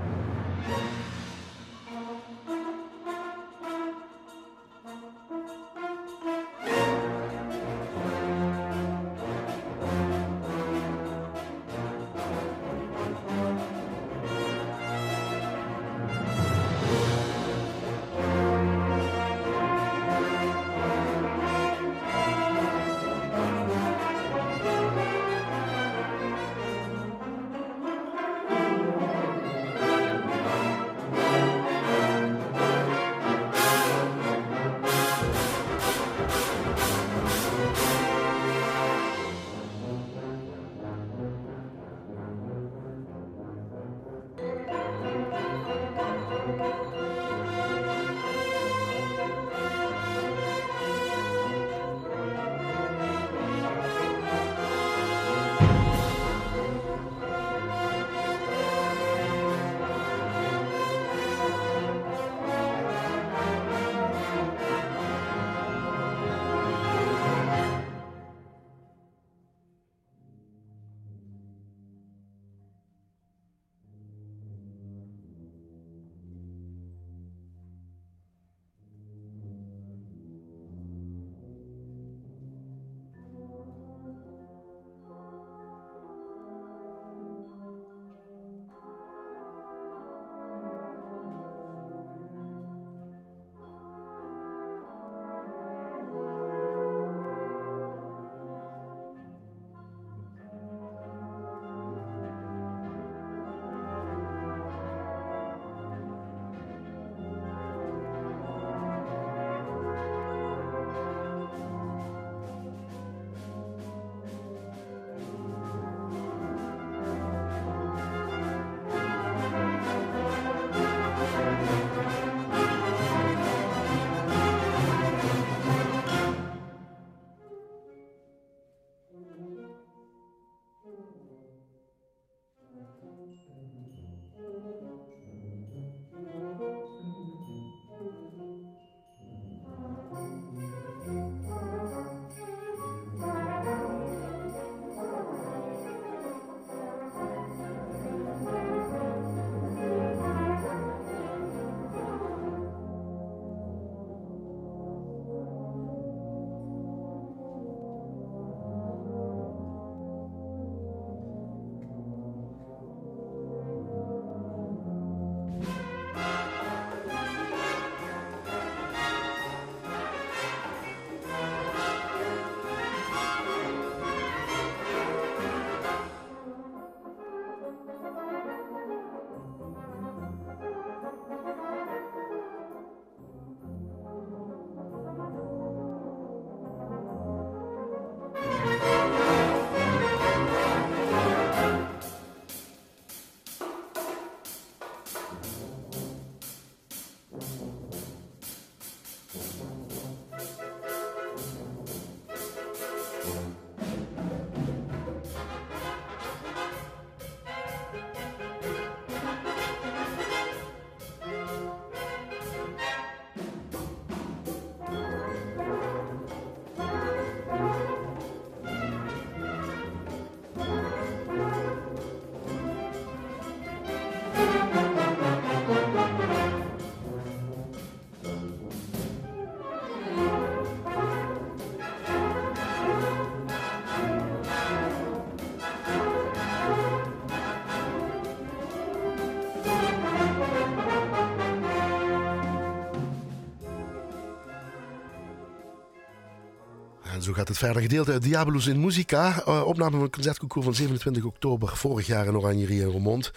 En zo gaat het verder. Gedeelte uit Diabolus in Musica. Uh, opname van het concertconcours van 27 oktober vorig jaar in Oranjerie in Roermond.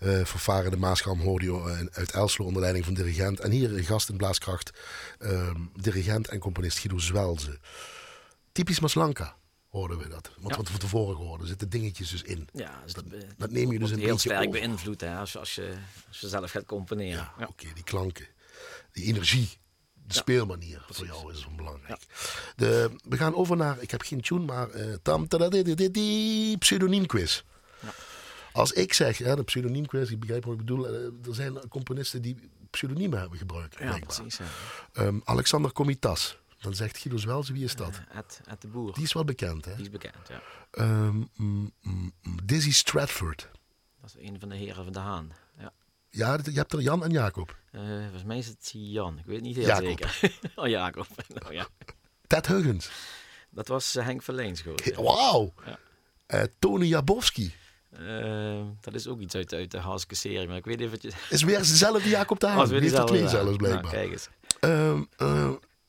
Uh, vervaren de Maascham hoorde je uit Elslo onder leiding van dirigent. En hier gast in Blaaskracht, uh, dirigent en componist Guido Zwelze. Typisch Maslanka hoorden we dat. Want wat we tevoren hoorden, zitten dingetjes dus in. Ja, dus dat, dat, neem je dus een heel beetje sterk beïnvloed hè, als, als, je, als je zelf gaat componeren. Ja, ja. oké, die klanken, die energie de speelmanier voor jou is belangrijk. De, we gaan over naar, ik heb geen tune, maar uh, tam, die pseudoniemquiz. Ja. Als ik zeg, ja, de pseudoniemquiz, ik begrijp wat ik bedoel, uh, er zijn componisten die pseudoniemen hebben gebruikt. Ja, precies. Ja. Um, Alexander Comitas. Dan zegt Guido Zwelze, wie is dat? Uh, Ed, Ed de Boer. Die is wel bekend, hè? Die is bekend, ja. Um, mm, mm, Dizzy Stratford. Dat is een van de heren van de Haan, ja. Je hebt er Jan en Jacob. Uh, volgens mij is het Jan. Ik weet niet heel Jacob. zeker. oh, Jacob. oh, ja. Ted Huggins. Dat was uh, Henk Verleens gewoon. Ja. Wauw. Ja. Uh, Tony Jabowski. dat is ook iets uit, uit de Haske serie, maar ik weet even... Is weer dezelfde Jacob de Haan. Oh, die heeft er twee zelfs nou, blijkbaar. kijk eens. Um,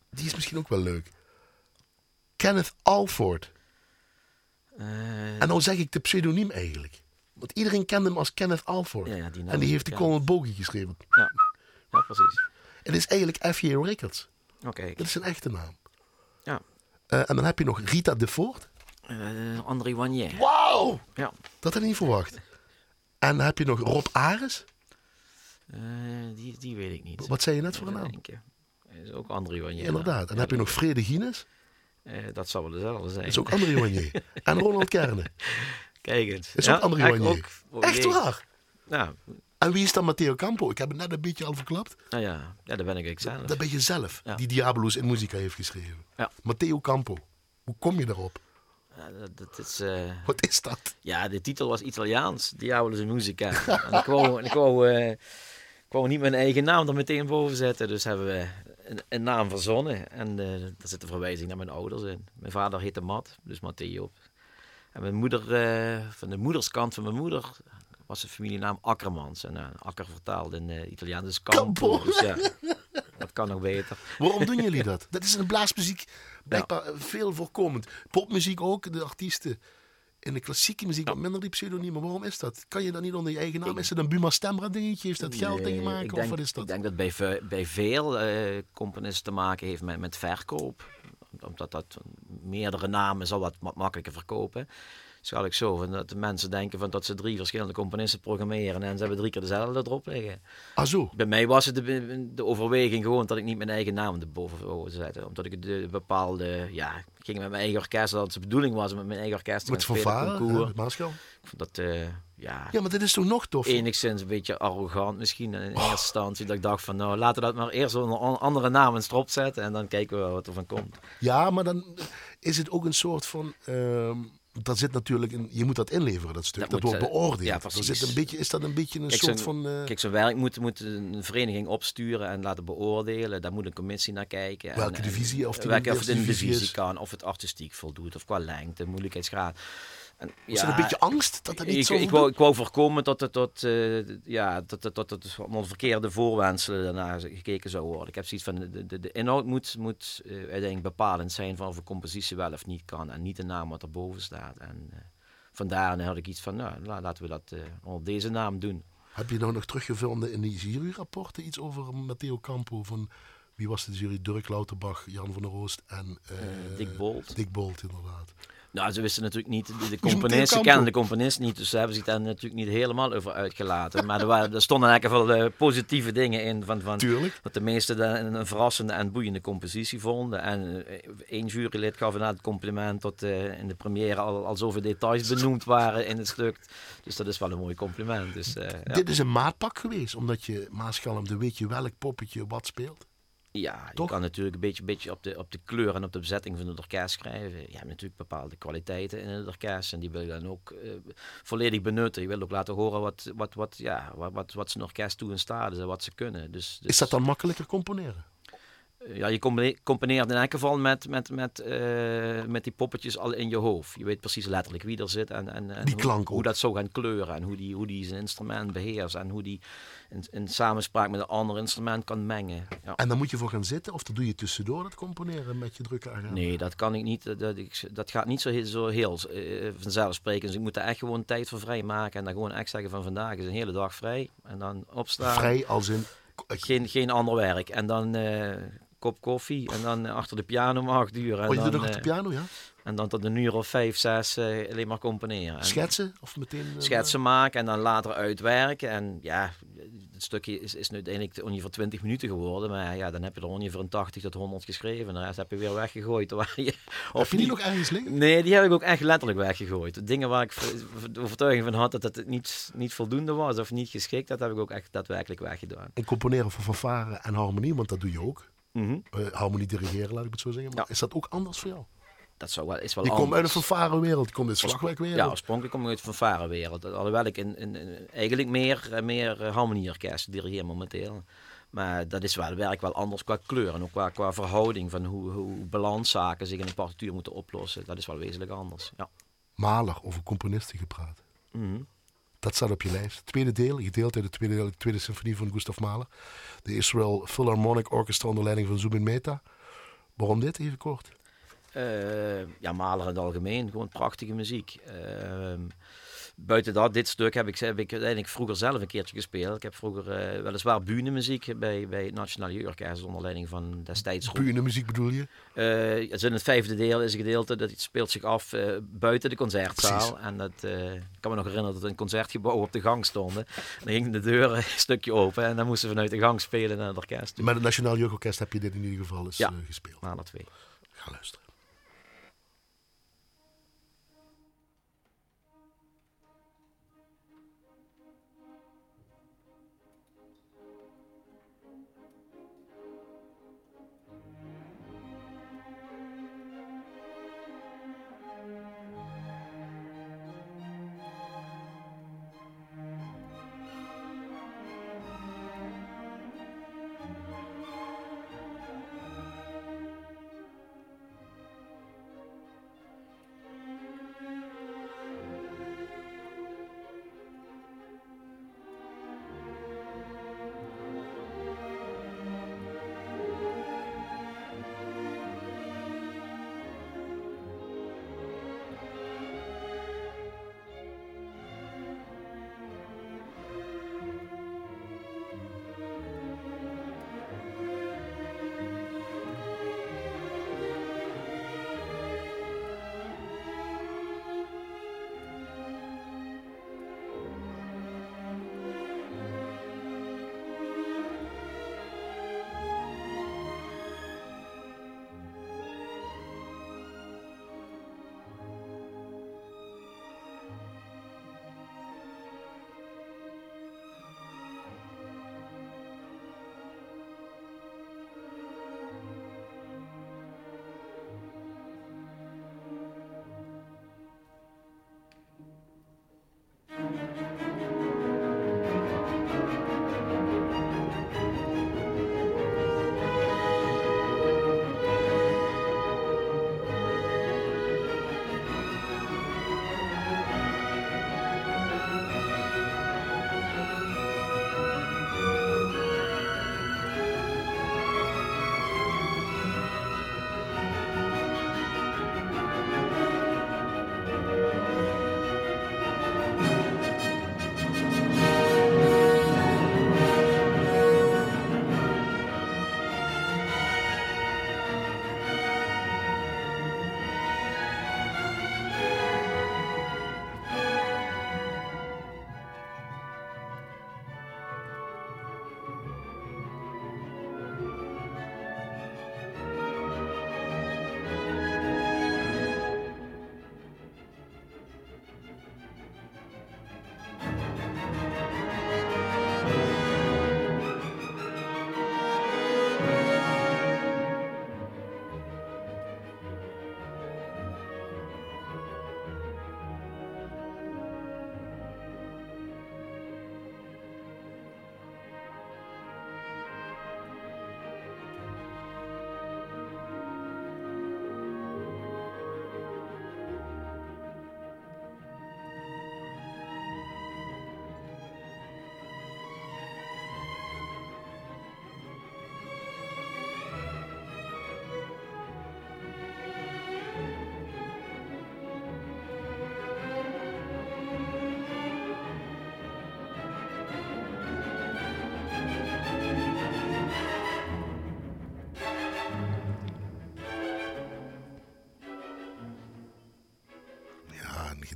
die is misschien ook wel leuk. Kenneth Alford. en nou zeg ik de pseudoniem eigenlijk. Want iedereen kende hem als Kenneth Alford. Ja, ja, die en die heeft de Colin Bogie geschreven. Ja. ja, precies. Het is eigenlijk F.J. Records. Oké. Okay. Dat is zijn echte naam. Ja. Uh, en dan heb je nog Rita de Voort. Uh, André Wanier. Wauw! Ja. Dat had ik niet verwacht. En dan heb je nog Rob Ares. Uh, die, die weet ik niet. Wat zei je net voor een naam? Dat is ook André Wanier. Inderdaad. En dan heb je nog Vrede Guinness. dat zal wel dezelfde zijn. Dat is ook André Wanier. en Ronald Kerne. Kijk eens. Dat is ook André Wanier. Echt waar? Ja. En wie is dan Matteo Campo? Ik heb het net een beetje al verklapt. Nou ja, ja dat ben ik zelf. Dat ben je zelf, ja. die Diabolos in Musica heeft geschreven. Ja. Matteo Campo. Hoe kom je daarop? Ja, dat, dat is, uh... Wat is dat? Ja, de titel was Italiaans. Diabolos in Musica. en ik wou, ik, wou, uh, ik wou niet mijn eigen naam er meteen boven zetten. Dus hebben we een, een naam verzonnen. En uh, daar zit een verwijzing naar mijn ouders in. Mijn vader heette Matt, dus Matteo. En mijn moeder, van de moederskant van mijn moeder, was de familienaam Akkermans. En uh, Akker vertaald in uh, Italiaans is Campo. Dus ja, dat kan nog beter. Waarom doen jullie dat? Dat is in de blaasmuziek blijkbaar ja. veel voorkomend. Popmuziek ook, de artiesten. In de klassieke muziek wat minder die pseudoniemen. Waarom is dat? Kan je dat niet onder je eigen naam? Ik, is het een Buma Stemra dingetje? Heeft dat geld nee, in maken? Denk, of wat is dat? Ik denk dat bij, bij veel uh, componisten te maken heeft met, met verkoop. Omdat dat meerdere namen zal wat, makkelijker verkopen zal ik zo. Van dat de mensen denken van dat ze drie verschillende componisten programmeren en ze hebben drie keer dezelfde erop liggen. Ah zo? Bij mij was het de, de overweging gewoon dat ik niet mijn eigen naam erboven zetten. Omdat ik de bepaalde, ja, ik ging met mijn eigen orkest, dat het de bedoeling was om met mijn eigen orkest te met gaan spelen. Met Maaschal? Ik vond dat, uh, ja... Ja, maar dit is toch nog tof? Enigszins een beetje arrogant misschien in eerste instantie. Dat ik dacht van, nou, laten we dat maar eerst onder andere naam eens erop zetten en dan kijken we wat er van komt. Ja, maar dan is het ook een soort van... Uh, dat zit natuurlijk in, je moet dat inleveren, dat stuk. Dat, moet, wordt beoordeeld. Ja, dat zit een beetje, is dat een beetje een kijk, soort van. Uh... Kijk, zo'n werk moet, moet een vereniging opsturen en laten beoordelen. Daar moet een commissie naar kijken. Welke en, divisie? Of, welke, of het in de divisie, divisie kan, of het artistiek voldoet, of qua lengte, moeilijkheidsgraad. En, was ja, er een beetje angst dat dat niet ik, zo ik, wou, ik wou voorkomen dat het tot, uh, ja, dat, dat, dat, dat onder verkeerde voorwenselen daarna gekeken zou worden. Ik heb zoiets van, de, de, de inhoud moet, moet uh, uiteindelijk bepalend zijn van of een compositie wel of niet kan. En niet de naam wat erboven staat. En, uh, vandaar had ik iets van, nou, laten we dat onder deze naam doen. Heb je nou nog teruggevonden in die juryrapporten iets over Matteo Campo? Van wie was de jury? Dirk Lauterbach, Jan van der Roost en... Dick Bolt. Dick Bolt, inderdaad. Nou, ze wisten natuurlijk niet, de, de componist, ze kennen de componist niet, dus ze hebben zich daar natuurlijk niet helemaal over uitgelaten. Maar er, waren, er stonden eigenlijk wel uh, positieve dingen in, van, van Tuurlijk. dat de meesten een, een verrassende en boeiende compositie vonden. En uh, één jurylid gaf inderdaad het compliment dat uh, in de première al, al zoveel details benoemd waren in het stuk. Dus dat is wel een mooi compliment. Dus, ja. Dit is een maatpak geweest, omdat je Maaschalm, dan weet je welk poppetje wat speelt. Ja, je Toch? kan natuurlijk een beetje, beetje op, de, op de kleur en op de bezetting van het orkest schrijven. Je hebt natuurlijk bepaalde kwaliteiten in het orkest en die wil je dan ook uh, volledig benutten. Je wil ook laten horen wat, wat, wat, ja, wat, wat, wat zijn orkest toe in staat is en wat ze kunnen. Dus, dus, Is dat dan makkelijker componeren? Ja, je componeert- in elk geval met, met, met, eh, met die poppetjes al in je hoofd. Je weet precies letterlijk wie er zit en, en, hoe, dat zou gaan kleuren. En hoe die, hoe die zijn instrument beheerst. En hoe die in, in samenspraak met een ander instrument kan mengen. Ja. En dan moet je voor gaan zitten of dat doe je tussendoor, dat componeren met je drukke agenda? Nee, dat kan ik niet. Dat, ik, dat gaat niet zo, heel- zo heel eh, vanzelfsprekend. Dus ik moet er echt gewoon tijd voor vrij maken. En dan gewoon echt zeggen van vandaag is een hele dag vrij. En dan opstaan. Vrij als in... Geen, geen ander werk. En dan eh, kop koffie. En dan achter de piano om acht uur. En, Oh, je doet dan, nog de eh, piano, ja? en dan tot een uur of vijf, zes eh, alleen maar componeren. En Schetsen? Of meteen... Schetsen maken en dan later uitwerken. En ja, het stukje is, is nu uiteindelijk ongeveer 20 minuten geworden. Maar ja, dan heb je er ongeveer een 80 tot 100 geschreven. En de rest heb je weer weggegooid. Waar je, Heb je die nog ergens liggen? Nee, die heb ik ook echt letterlijk weggegooid. Dingen waar ik de overtuiging van had dat het niet, niet voldoende was of niet geschikt, dat heb ik ook echt daadwerkelijk weggedaan. En componeren voor fanfare en harmonie, want dat doe je ook. Mhm. Eh, harmonie dirigeren, laat ik het zo zeggen. Maar Ja. is dat ook anders voor jou? Dat zou wel, is wel Je komt uit fanfarewereld, je komt uit slagwerkwereld. Ja, oorspronkelijk kom ik uit de fanfarewereld. Alhoewel ik in, in, in- eigenlijk meer, eh, meer eh, harmonieorkest dirigeer momenteel. Maar dat is wel, werk wel anders qua kleur en ook qua, qua verhouding van hoe, hoe balanszaken zich in een partituur moeten oplossen. Dat is wel wezenlijk anders. Ja. Maler, over componisten gepraat. Mhm. Dat staat op je lijst. Tweede deel, gedeeld uit de tweede, deel, de tweede symfonie van Gustav Mahler. De Israel Philharmonic Orchestra onder leiding van Zubin Mehta. Waarom dit, even kort? Eh, ja, Mahler in het algemeen, gewoon prachtige muziek. Ehm, buiten dat, dit stuk heb ik, heb ik uiteindelijk vroeger zelf een keertje gespeeld. Ik heb vroeger eh, weliswaar bühnenmuziek bij, bij het Nationale Jeugdorkest onder leiding van destijds Rob. Puur muziek bedoel je? Eh, het is in het vijfde deel is een gedeelte dat het speelt zich af eh, buiten de concertzaal. Precies. En dat, eh, ik kan me nog herinneren dat een concertgebouw op de gang stonden. En dan ging de deur een stukje open en dan moesten we vanuit de gang spelen naar het orkest. Met het Nationaal Jeugdorkest heb je dit in ieder geval eens Ja. eh, gespeeld. Mahler 2. Ga luisteren.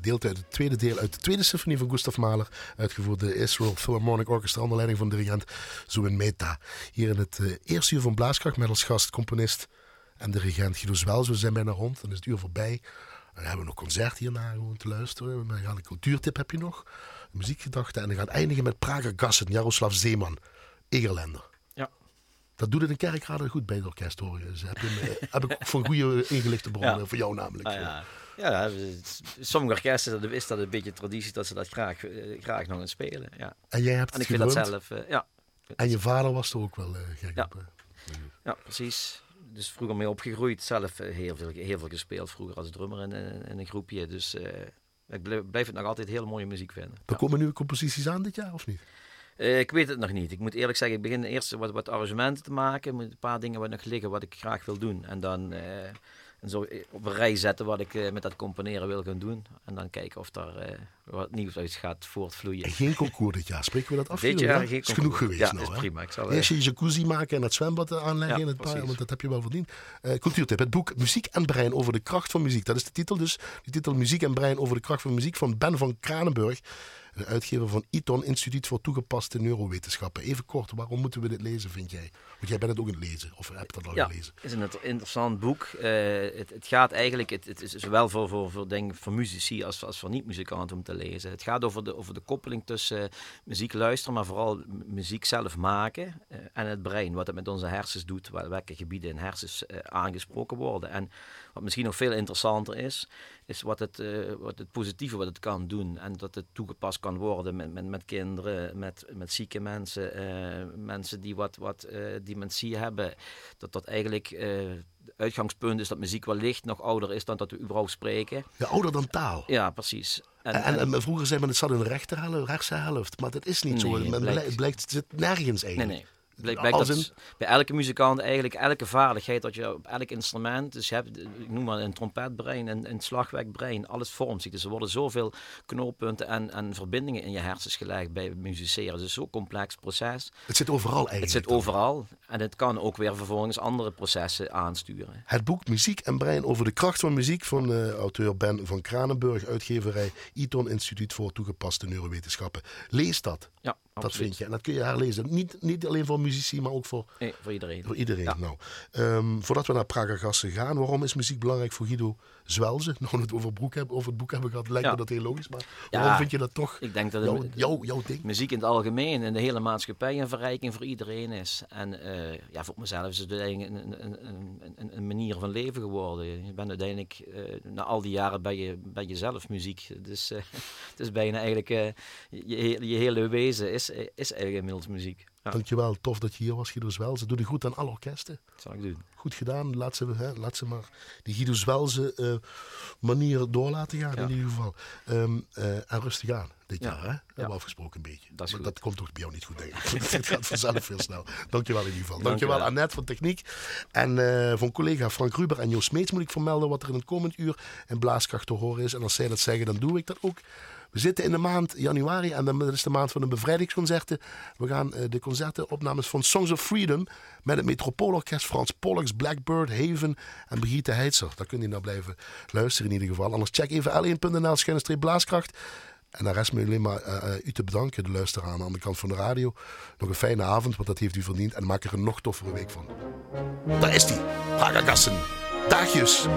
Deelt uit het tweede deel uit de tweede symfonie van Gustav Mahler, uitgevoerd door de Israel Philharmonic Orchestra onder leiding van dirigent Zubin Mehta. Hier in het uh, eerste uur van Blaaskracht met als gast componist en dirigent Guido Zwels. We zijn bijna rond, dan is het uur voorbij. Dan hebben we nog concert hierna gewoon te luisteren. Gaan een cultuurtip heb je nog, muziekgedachten. En dan gaat eindigen met Prager Gassen, Jaroslav Zeeman, Egerländer. Ja. Dat doet het in Kerkrade goed bij het orkest hoor. Dus heb, je, heb ik voor een goede ingelichte bronnen, Ja. voor jou namelijk. Ah, ja. Ja, sommige orkesten is dat een beetje traditie dat ze dat graag, eh, graag nog eens spelen. Ja. En jij hebt En het ik vind dat zelf, eh, ja. En je vader was er ook wel eh, gek Ja. op. ja, precies. Dus vroeger mee opgegroeid. Zelf heel veel, heel veel gespeeld vroeger als drummer in, in, een groepje. Dus ik blijf, blijf het nog altijd hele mooie muziek vinden. Er Ja. komen nieuwe composities aan dit jaar of niet? Ik weet het nog niet. Ik moet eerlijk zeggen, ik begin eerst wat, wat arrangementen te maken. Met een paar dingen wat nog liggen wat ik graag wil doen. En dan en zo eh, op een rij zetten wat ik eh, met dat componeren wil gaan doen. En dan kijken of daar eh, wat nieuws uit gaat voortvloeien. En geen concours dit jaar. Spreken we dat af? Dit jaar geen is genoeg geweest Ja, nou, is hè? prima. Ik zal, Eerst je jacuzzi maken en het zwembad aanleggen Ja, in het precies. want dat heb je wel verdiend. Eh, cultuurtip, het boek Muziek en Brein over de kracht van muziek. Dat is de titel dus. De titel Muziek en Brein over de kracht van muziek van Ben van Kranenburg. De uitgever van ITON, Instituut voor Toegepaste Neurowetenschappen. Even kort, waarom moeten we dit lezen, vind jij? Want jij bent het ook aan het lezen, of hebt dat al Ja, gelezen? het is een inter- interessant boek. Eh, het, het gaat eigenlijk, het, het is zowel voor, voor, voor, denk, voor muzici als, als voor niet-muzikanten om te lezen. Het gaat over de, over de koppeling tussen muziek luisteren, maar vooral muziek zelf maken eh, en het brein. Wat het met onze hersens doet, welke gebieden in hersens eh, aangesproken worden. En wat misschien nog veel interessanter is, is wat het, eh, wat het positieve wat het kan doen. En dat het toegepast kan worden met, met, met kinderen, met, met zieke mensen, eh, mensen die wat, wat eh, dementie hebben. Dat dat eigenlijk het uitgangspunt is dat muziek wellicht nog ouder is dan dat we überhaupt spreken. Ja, ouder dan taal. Ja, precies. En, En, en, en vroeger zei men het zat in de rechterhelft, maar dat is niet zo. Nee, het blijkt, het blijkt, het zit nergens nee, eigenlijk. nee. Blijkt, dat bij elke muzikant eigenlijk elke vaardigheid dat je op elk instrument, dus je hebt, ik noem maar een trompetbrein, een, een slagwerkbrein, alles vormt zich. Dus er worden zoveel knooppunten en, en verbindingen in je hersens gelegd bij musiceren. Dus het is zo'n complex proces. Het zit overal eigenlijk. Het zit overal en het kan ook weer vervolgens andere processen aansturen. Het boek Muziek en Brein over de kracht van muziek van eh, auteur Ben van Kranenburg, uitgeverij ITON Instituut voor Toegepaste Neurowetenschappen. Lees dat, Ja, dat vind je. En dat kun je herlezen. Niet, niet alleen voor muzici, maar ook voor, Nee, voor iedereen. voor iedereen. Ja. Nou, ehm, voordat we naar Praga Gassen gaan, waarom is muziek belangrijk voor Guido Zwelzen? Nou, we het over, broek hebben, over het boek hebben gehad, lijkt Ja. me dat heel logisch. Maar Ja. waarom vind je dat toch Ik denk dat jouw, het, jouw, jouw ding? muziek in het algemeen en de hele maatschappij een verrijking voor iedereen is. En eh, ja, voor mezelf is het eigenlijk een, een, een, een, manier van leven geworden. Je bent uiteindelijk, eh, na al die jaren ben je, ben je zelf muziek. Dus het is bijna eigenlijk, je, je, je hele wezen is, is eigenlijk inmiddels muziek. Ja, Dankjewel, tof dat je hier was, Guido Zwelzen. Doe de goed aan alle orkesten. dat zal ik doen. Goed gedaan. Laat ze, hè, laat ze maar die Guido Zwelzen eh manier door laten gaan Ja. in ieder geval. Ehm, eh, en rustig aan dit Ja. jaar, hè? Hebben we afgesproken een beetje. Dat Maar dat komt toch bij jou niet goed, denk ik. Het gaat vanzelf heel snel. Dankjewel in ieder geval. Dankjewel, Dankjewel. Annette van Techniek. En eh, van collega Frank Ruber en Joost Smeets moet ik vermelden wat er in het komend uur in Blaaskracht te horen is. En als zij dat zeggen, dan doe ik dat ook. We zitten in de maand januari en dat is de maand van de bevrijdingsconcerten. We gaan eh, de concerten, opnames van Songs of Freedom met het Metropoolorkest, Frans Pollux, Blackbird, Haven en Brigitte Heitzer. Daar kun je naar blijven luisteren in ieder geval. Anders check even l1.nl schuine blaaskracht. En dan rest me alleen maar eh, eh, u te bedanken, de luisteraar aan de andere kant van de radio. Nog een fijne avond, want dat heeft u verdiend. En maak er een nog toffere week van. Daar is die, Praga Gassen. Dagjes.